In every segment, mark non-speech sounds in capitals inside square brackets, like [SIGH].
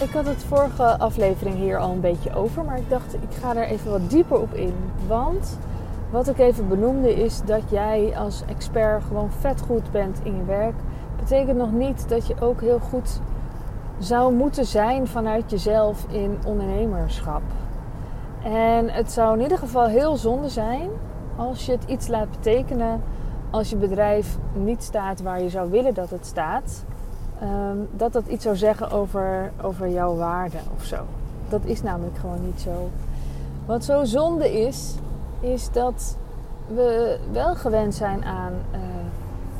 ik had het vorige aflevering hier al een beetje over, maar ik dacht ik ga er even wat dieper op in. Want wat ik even benoemde is dat jij als expert gewoon vet goed bent in je werk. Betekent nog niet dat je ook heel goed zou moeten zijn vanuit jezelf in ondernemerschap. En het zou in ieder geval heel zonde zijn als je het iets laat betekenen als je bedrijf niet staat waar je zou willen dat het staat. Ehm, dat dat iets zou zeggen over, over jouw waarde of zo. Dat is namelijk gewoon niet zo. Wat zo zonde is, is dat we wel gewend zijn aan uh,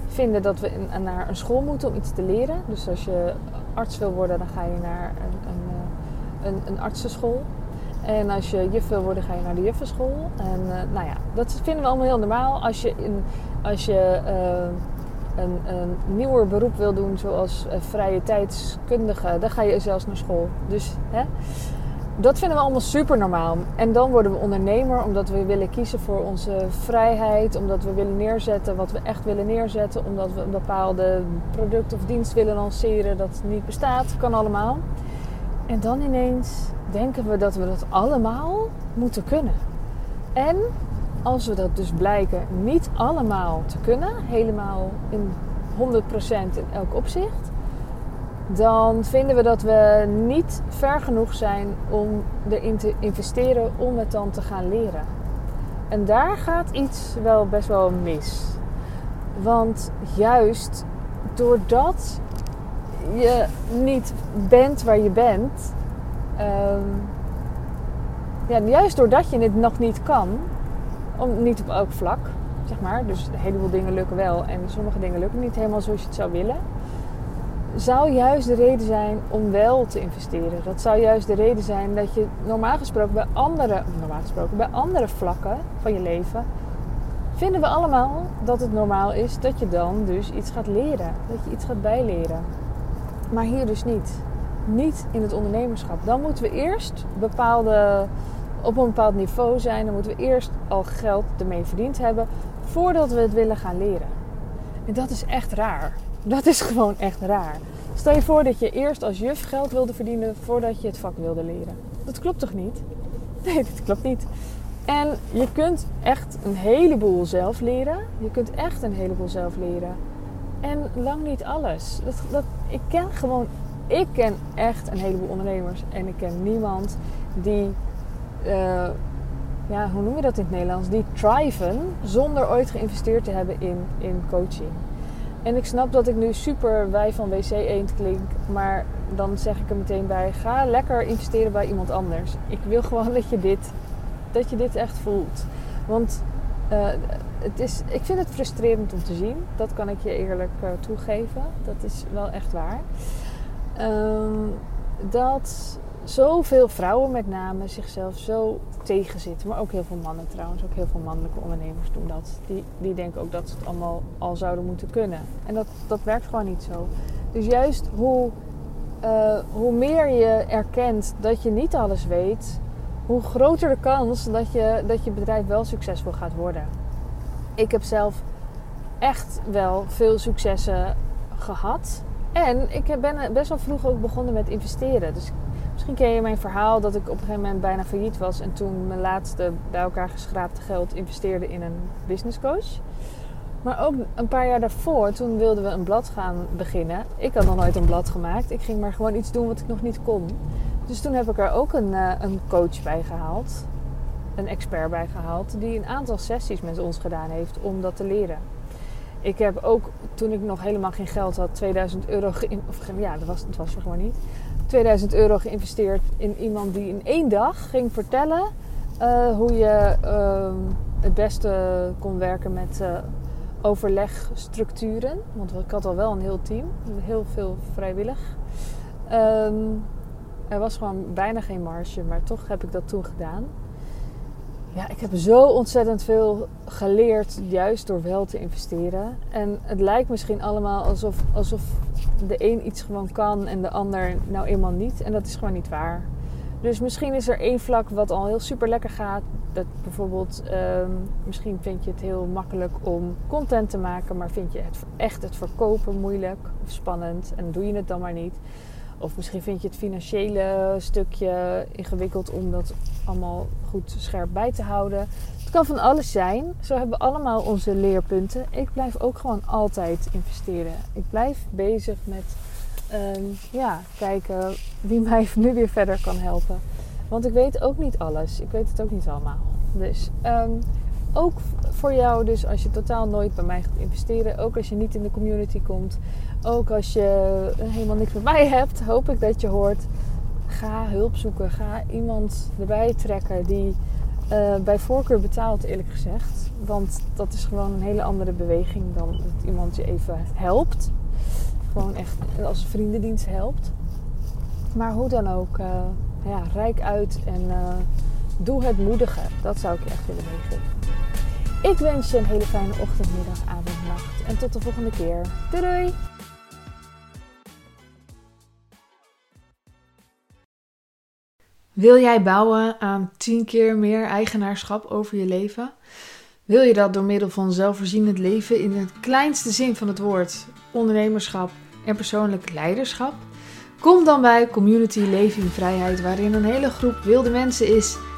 vinden dat we naar een school moeten om iets te leren. Dus als je arts wil worden, dan ga je naar een, een, eh, een, artsenschool. En als je juf wil worden, ga je naar de juffenschool. En uh, nou ja, dat vinden we allemaal heel normaal. Als je, in, als je een, een nieuwer beroep wil doen, zoals uh, vrije tijdskundige, dan ga je zelfs naar school. Dus hè, dat vinden we allemaal super normaal. En dan worden we ondernemer omdat we willen kiezen voor onze vrijheid, omdat we willen neerzetten wat we echt willen neerzetten, omdat we een bepaalde product of dienst willen lanceren dat niet bestaat. Kan allemaal. En dan ineens denken we dat we dat allemaal moeten kunnen. En als we dat dus blijken niet allemaal te kunnen, helemaal in 100% in elk opzicht, dan vinden we dat we niet ver genoeg zijn om erin te investeren om het dan te gaan leren. En daar gaat iets wel best wel mis. Want juist doordat je niet bent waar je bent, um, ja, juist doordat je het nog niet kan, om, niet op elk vlak, zeg maar, dus een heleboel dingen lukken wel en sommige dingen lukken niet helemaal zoals je het zou willen, zou juist de reden zijn om wel te investeren. Dat zou juist de reden zijn dat je normaal gesproken bij andere, normaal gesproken bij andere vlakken van je leven, vinden we allemaal dat het normaal is dat je dan dus iets gaat leren, dat je iets gaat bijleren. Maar hier dus niet niet in het ondernemerschap. Dan moeten we eerst bepaalde, op een bepaald niveau zijn. Dan moeten we eerst al geld ermee verdiend hebben voordat we het willen gaan leren. En dat is echt raar. Dat is [LAUGHS] gewoon echt raar. Stel je voor dat je eerst als juf geld wilde verdienen voordat je het vak wilde leren. Dat klopt toch niet? [LAUGHS] Nee, dat klopt niet. En je kunt echt een heleboel zelf leren. Je kunt echt een heleboel zelf leren. En lang niet alles. Dat, dat, ik ken gewoon ik ken echt een heleboel ondernemers en ik ken niemand die, uh, ja, hoe noem je dat in het Nederlands? Die thriven zonder ooit geïnvesteerd te hebben in, in coaching. En ik snap dat ik nu super wij van WC Eend klink, maar dan zeg ik er meteen bij: ga lekker investeren bij iemand anders. Ik wil gewoon dat je dit, dat je dit echt voelt. Want uh, het is, ik vind het frustrerend om te zien. Dat kan ik je eerlijk uh, toegeven. Dat is wel echt waar. Um, dat zoveel vrouwen met name zichzelf zo tegenzitten. Maar ook heel veel mannen trouwens. Ook heel veel mannelijke ondernemers doen dat. Die, die denken ook dat ze het allemaal al zouden moeten kunnen. En dat, dat werkt gewoon niet zo. Dus juist hoe, uh, hoe meer je erkent dat je niet alles weet... hoe groter de kans dat je, dat je bedrijf wel succesvol gaat worden. Ik heb zelf echt wel veel successen gehad en ik ben best wel vroeg ook begonnen met investeren. Dus misschien ken je mijn verhaal dat ik op een gegeven moment bijna failliet was. En toen mijn laatste bij elkaar geschraapte geld investeerde in een business coach. Maar ook een paar jaar daarvoor, toen wilden we een blad gaan beginnen. Ik had nog nooit een blad gemaakt. Ik ging maar gewoon iets doen wat ik nog niet kon. Dus toen heb ik er ook een, eh, een coach bij gehaald. Een expert bij gehaald. Die een aantal sessies met ons gedaan heeft om dat te leren. Ik heb ook, toen ik nog helemaal geen geld had, 2000 euro geïnvesteerd. Ja, dat was, dat was er gewoon niet. 2000 euro geïnvesteerd in iemand die in één dag ging vertellen uh, hoe je uh, het beste kon werken met uh, overlegstructuren. Want ik had al wel een heel team, heel veel vrijwillig. Um, er was gewoon bijna geen marge, maar toch heb ik dat toen gedaan ja, ik heb zo ontzettend veel geleerd, juist door wel te investeren. En het lijkt misschien allemaal alsof, alsof de een iets gewoon kan en de ander nou eenmaal niet. En dat is gewoon niet waar. Dus misschien is er één vlak wat al heel super lekker gaat. Dat bijvoorbeeld, um, misschien vind je het heel makkelijk om content te maken, maar vind je het echt het verkopen moeilijk of spannend en doe je het dan maar niet. Of misschien vind je het financiële stukje ingewikkeld om dat allemaal goed scherp bij te houden. Het kan van alles zijn. Zo hebben we allemaal onze leerpunten. Ik blijf ook gewoon altijd investeren. Ik blijf bezig met ehm, ja, kijken wie mij [LAUGHS] nu weer verder kan helpen. Want ik weet ook niet alles. Ik weet het ook niet allemaal. Dus ehm, ook voor jou, dus als je totaal nooit bij mij gaat investeren, ook als je niet in de community komt, ook als je helemaal niks met mij hebt, hoop ik dat je hoort. Ga hulp zoeken. Ga iemand erbij trekken die uh, bij voorkeur betaalt, eerlijk gezegd. Want dat is gewoon een hele andere beweging dan dat iemand je even helpt. Gewoon echt als vriendendienst helpt. Maar hoe dan ook, uh, ja, rijk uit en uh, doe het moedige. Dat zou ik je echt willen meegeven. Ik wens je een hele fijne ochtend, middag, avond, nacht. En tot de volgende keer. Doei doei! Wil jij bouwen aan 10 keer meer eigenaarschap over je leven? Wil je dat door middel van zelfvoorzienend leven in het kleinste zin van het woord, ondernemerschap en persoonlijk leiderschap? Kom dan bij Community Leven in Vrijheid, waarin een hele groep wilde mensen is